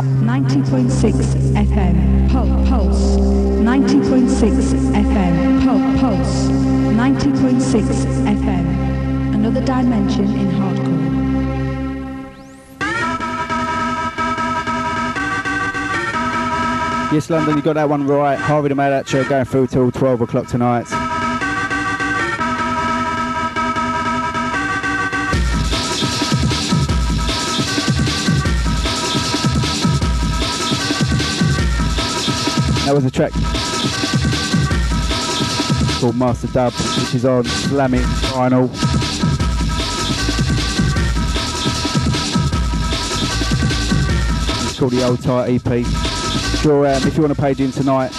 90.6 FM, Pul- Pulse, 90.6 FM, Pul- Pulse, 90.6 FM, another dimension in hardcore. Yes, London, you got that one right. Harvey the Mad Show going through till 12 o'clock tonight. That was a track called Master Dub, which is on Slamming Vinyl. It's called the Old Tight EP. Sure, um, if you want to page in tonight,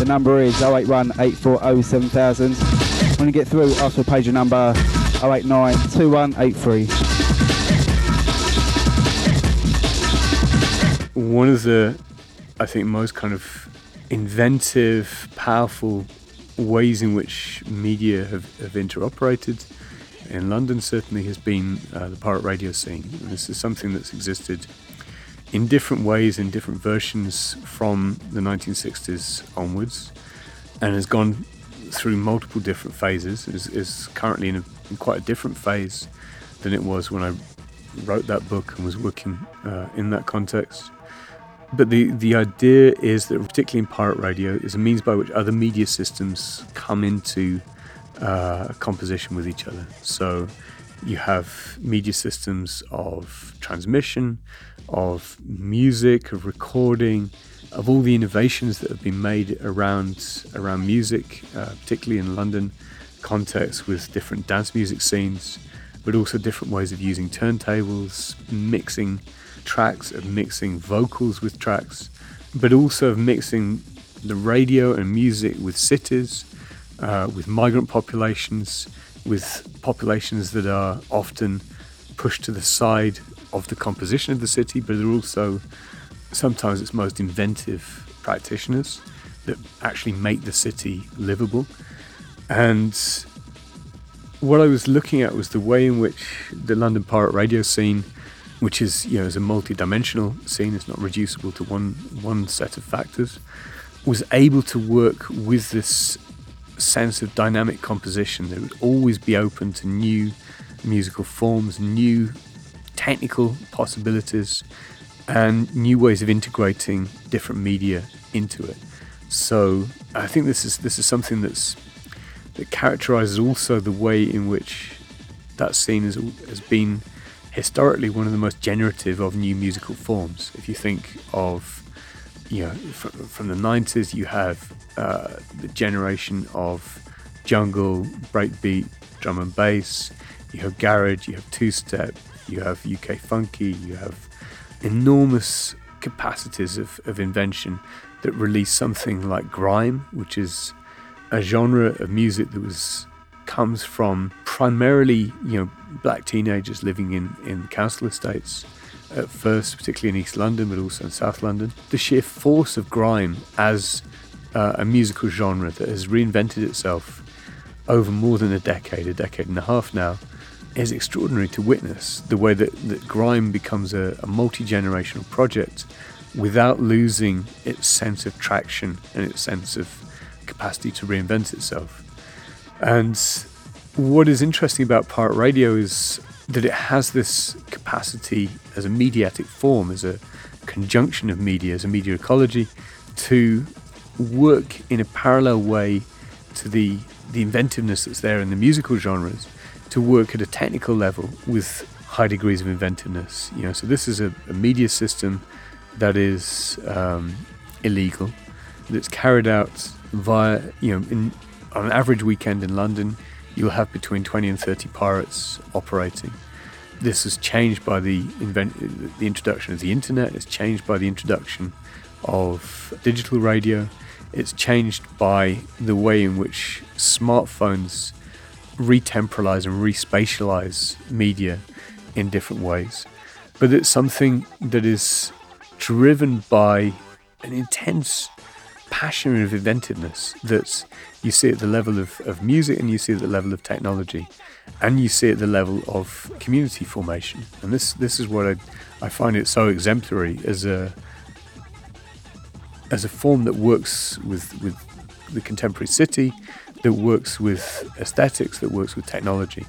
the number is 081 840 7000. When you get through, ask for page number 089 2183. One of the, I think, most kind of inventive, powerful ways in which media have, have interoperated in London certainly has been uh, the pirate radio scene. This is something that's existed in different ways, in different versions from the 1960s onwards, and has gone through multiple different phases. Is, is currently in, a, in, quite a different phase than it was when I wrote that book and was working uh, in that context. But the, the idea is that, particularly in pirate radio, is a means by which other media systems come into uh, composition with each other. So you have media systems of transmission, of music, of recording, of all the innovations that have been made around around music, uh, particularly in London context with different dance music scenes, but also different ways of using turntables, mixing tracks, of mixing vocals with tracks, but also of mixing the radio and music with cities, uh, with migrant populations, with populations that are often pushed to the side of the composition of the city, but are also sometimes its most inventive practitioners that actually make the city livable. And what I was looking at was the way in which the London pirate radio scene, which is you know is a multi-dimensional scene, it's not reducible to one one set of factors, was able to work with this sense of dynamic composition that would always be open to new musical forms, new technical possibilities, and new ways of integrating different media into it. So I think this is this is something that's that characterizes also the way in which that scene has, has been historically one of the most generative of new musical forms. If you think of, you know, from, from the 90s, you have uh, the generation of jungle, breakbeat, drum and bass, you have garage, you have two step, you have UK funky, you have enormous capacities of, of invention that release something like grime, which is a genre of music that was comes from primarily you know black teenagers living in in council estates at first, particularly in East London, but also in South London. The sheer force of grime as uh, a musical genre that has reinvented itself over more than a decade, a decade and a half now, is extraordinary to witness. The way that, that grime becomes a, a multi generational project without losing its sense of traction and its sense of capacity to reinvent itself. And what is interesting about pirate radio is that it has this capacity as a mediatic form, as a conjunction of media, as a media ecology, to work in a parallel way to the, the inventiveness that's there in the musical genres, to work at a technical level with high degrees of inventiveness. You know, so this is a, a media system that is um, illegal, that's carried out via, you know, in, on an average weekend in London, you'll have between 20 and 30 pirates operating. This has changed by the, invent- the introduction of the internet, it's changed by the introduction of digital radio, it's changed by the way in which smartphones retemporalize and respatialize media in different ways. But it's something that is driven by an intense passion of inventiveness that you see at the level of, of music and you see at the level of technology and you see at the level of community formation. And this this is what I, I find it so exemplary as a as a form that works with with the contemporary city, that works with aesthetics, that works with technology,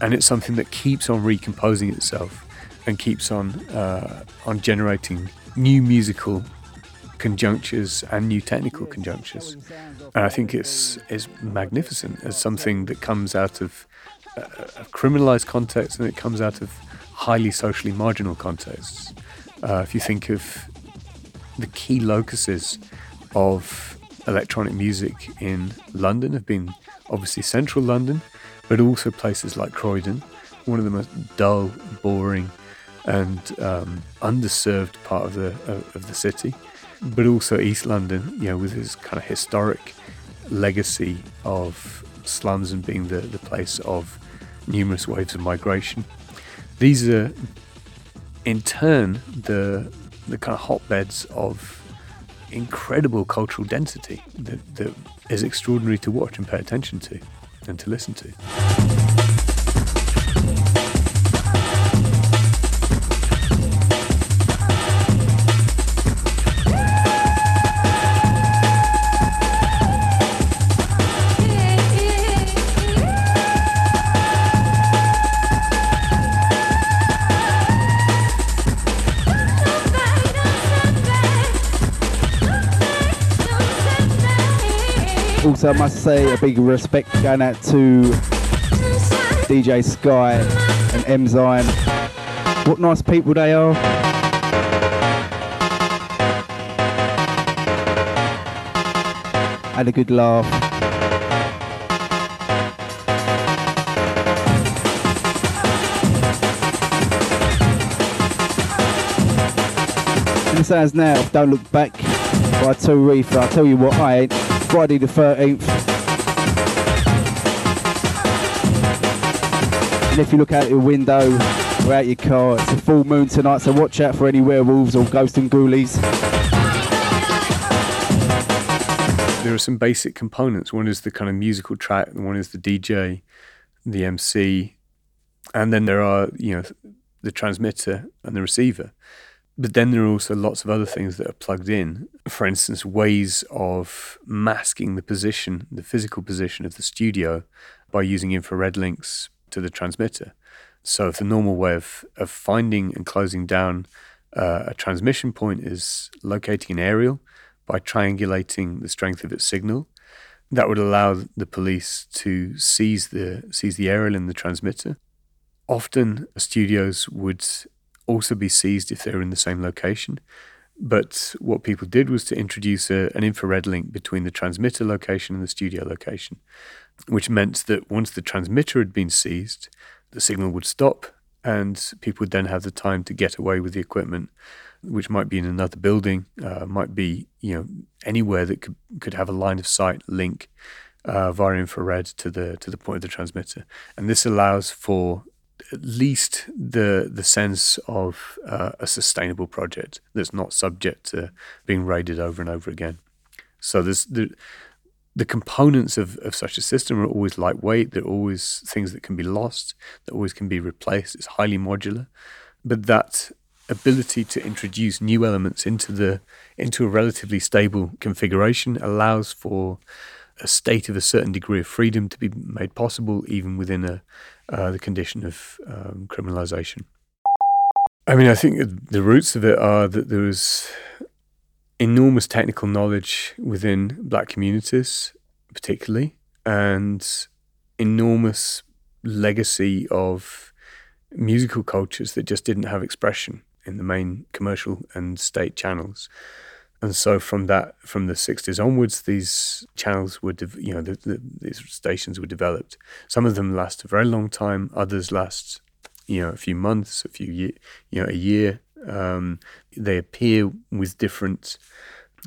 and it's something that keeps on recomposing itself and keeps on uh, on generating new musical conjunctures and new technical conjunctures. And I think it's is magnificent as something that comes out of a, a criminalized context and it comes out of highly socially marginal contexts. Uh, if you think of the key locuses of electronic music in London have been obviously central London, but also places like Croydon, one of the most dull, boring, and um, underserved part of the of, of the city, but also East London, you know, with its kind of historic legacy of slums and being the, the place of numerous waves of migration. These are, in turn, the the kind of hotbeds of incredible cultural density that, that is extraordinary to watch and pay attention to and to listen to. I must say a big respect going out to DJ Sky and M. What nice people they are. Had a good laugh. And it sounds now, don't look back by Two Reefer. I'll tell you what, I ain't. Friday the 13th. And if you look out your window or out your car, it's a full moon tonight, so watch out for any werewolves or ghosts and ghoulies. There are some basic components. One is the kind of musical track, one is the DJ, the MC, and then there are, you know, the transmitter and the receiver. But then there are also lots of other things that are plugged in. For instance, ways of masking the position, the physical position of the studio by using infrared links to the transmitter. So, if the normal way of, of finding and closing down uh, a transmission point is locating an aerial by triangulating the strength of its signal, that would allow the police to seize the seize the aerial in the transmitter. Often, studios would also be seized if they're in the same location. But what people did was to introduce a, an infrared link between the transmitter location and the studio location, which meant that once the transmitter had been seized, the signal would stop and people would then have the time to get away with the equipment, which might be in another building, uh, might be you know anywhere that could could have a line of sight link uh, via infrared to the to the point of the transmitter, and this allows for at least the the sense of uh, a sustainable project that's not subject to being raided over and over again. So there's the the components of, of such a system are always lightweight. They're always things that can be lost. That always can be replaced. It's highly modular, but that ability to introduce new elements into the into a relatively stable configuration allows for a state of a certain degree of freedom to be made possible, even within a, uh, the condition of um, criminalisation. I mean, I think the roots of it are that there was enormous technical knowledge within black communities, particularly, and enormous legacy of musical cultures that just didn't have expression in the main commercial and state channels. And so from that, from the 60s onwards, these channels were, de- you know, the, the, these stations were developed. Some of them last a very long time. Others last, you know, a few months, a few year, you know, a year. Um, they appear with different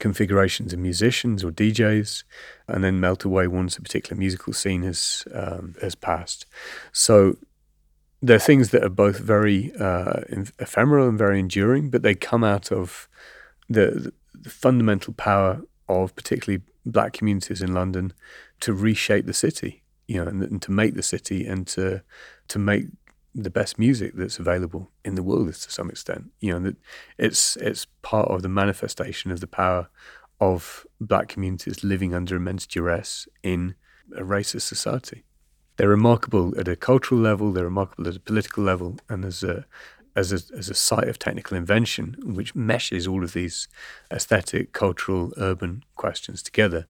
configurations of musicians or DJs, and then melt away once a particular musical scene has um, has passed. So they're things that are both very uh, ephemeral and very enduring, but they come out of the the fundamental power of particularly black communities in London to reshape the city, you know, and, and, to make the city and to to make the best music that's available in the world to some extent. You know, it's it's part of the manifestation of the power of black communities living under immense duress in a racist society. They're remarkable at a cultural level, they're remarkable at a political level, and as a as a, as a site of technical invention which meshes all of these aesthetic, cultural, urban questions together.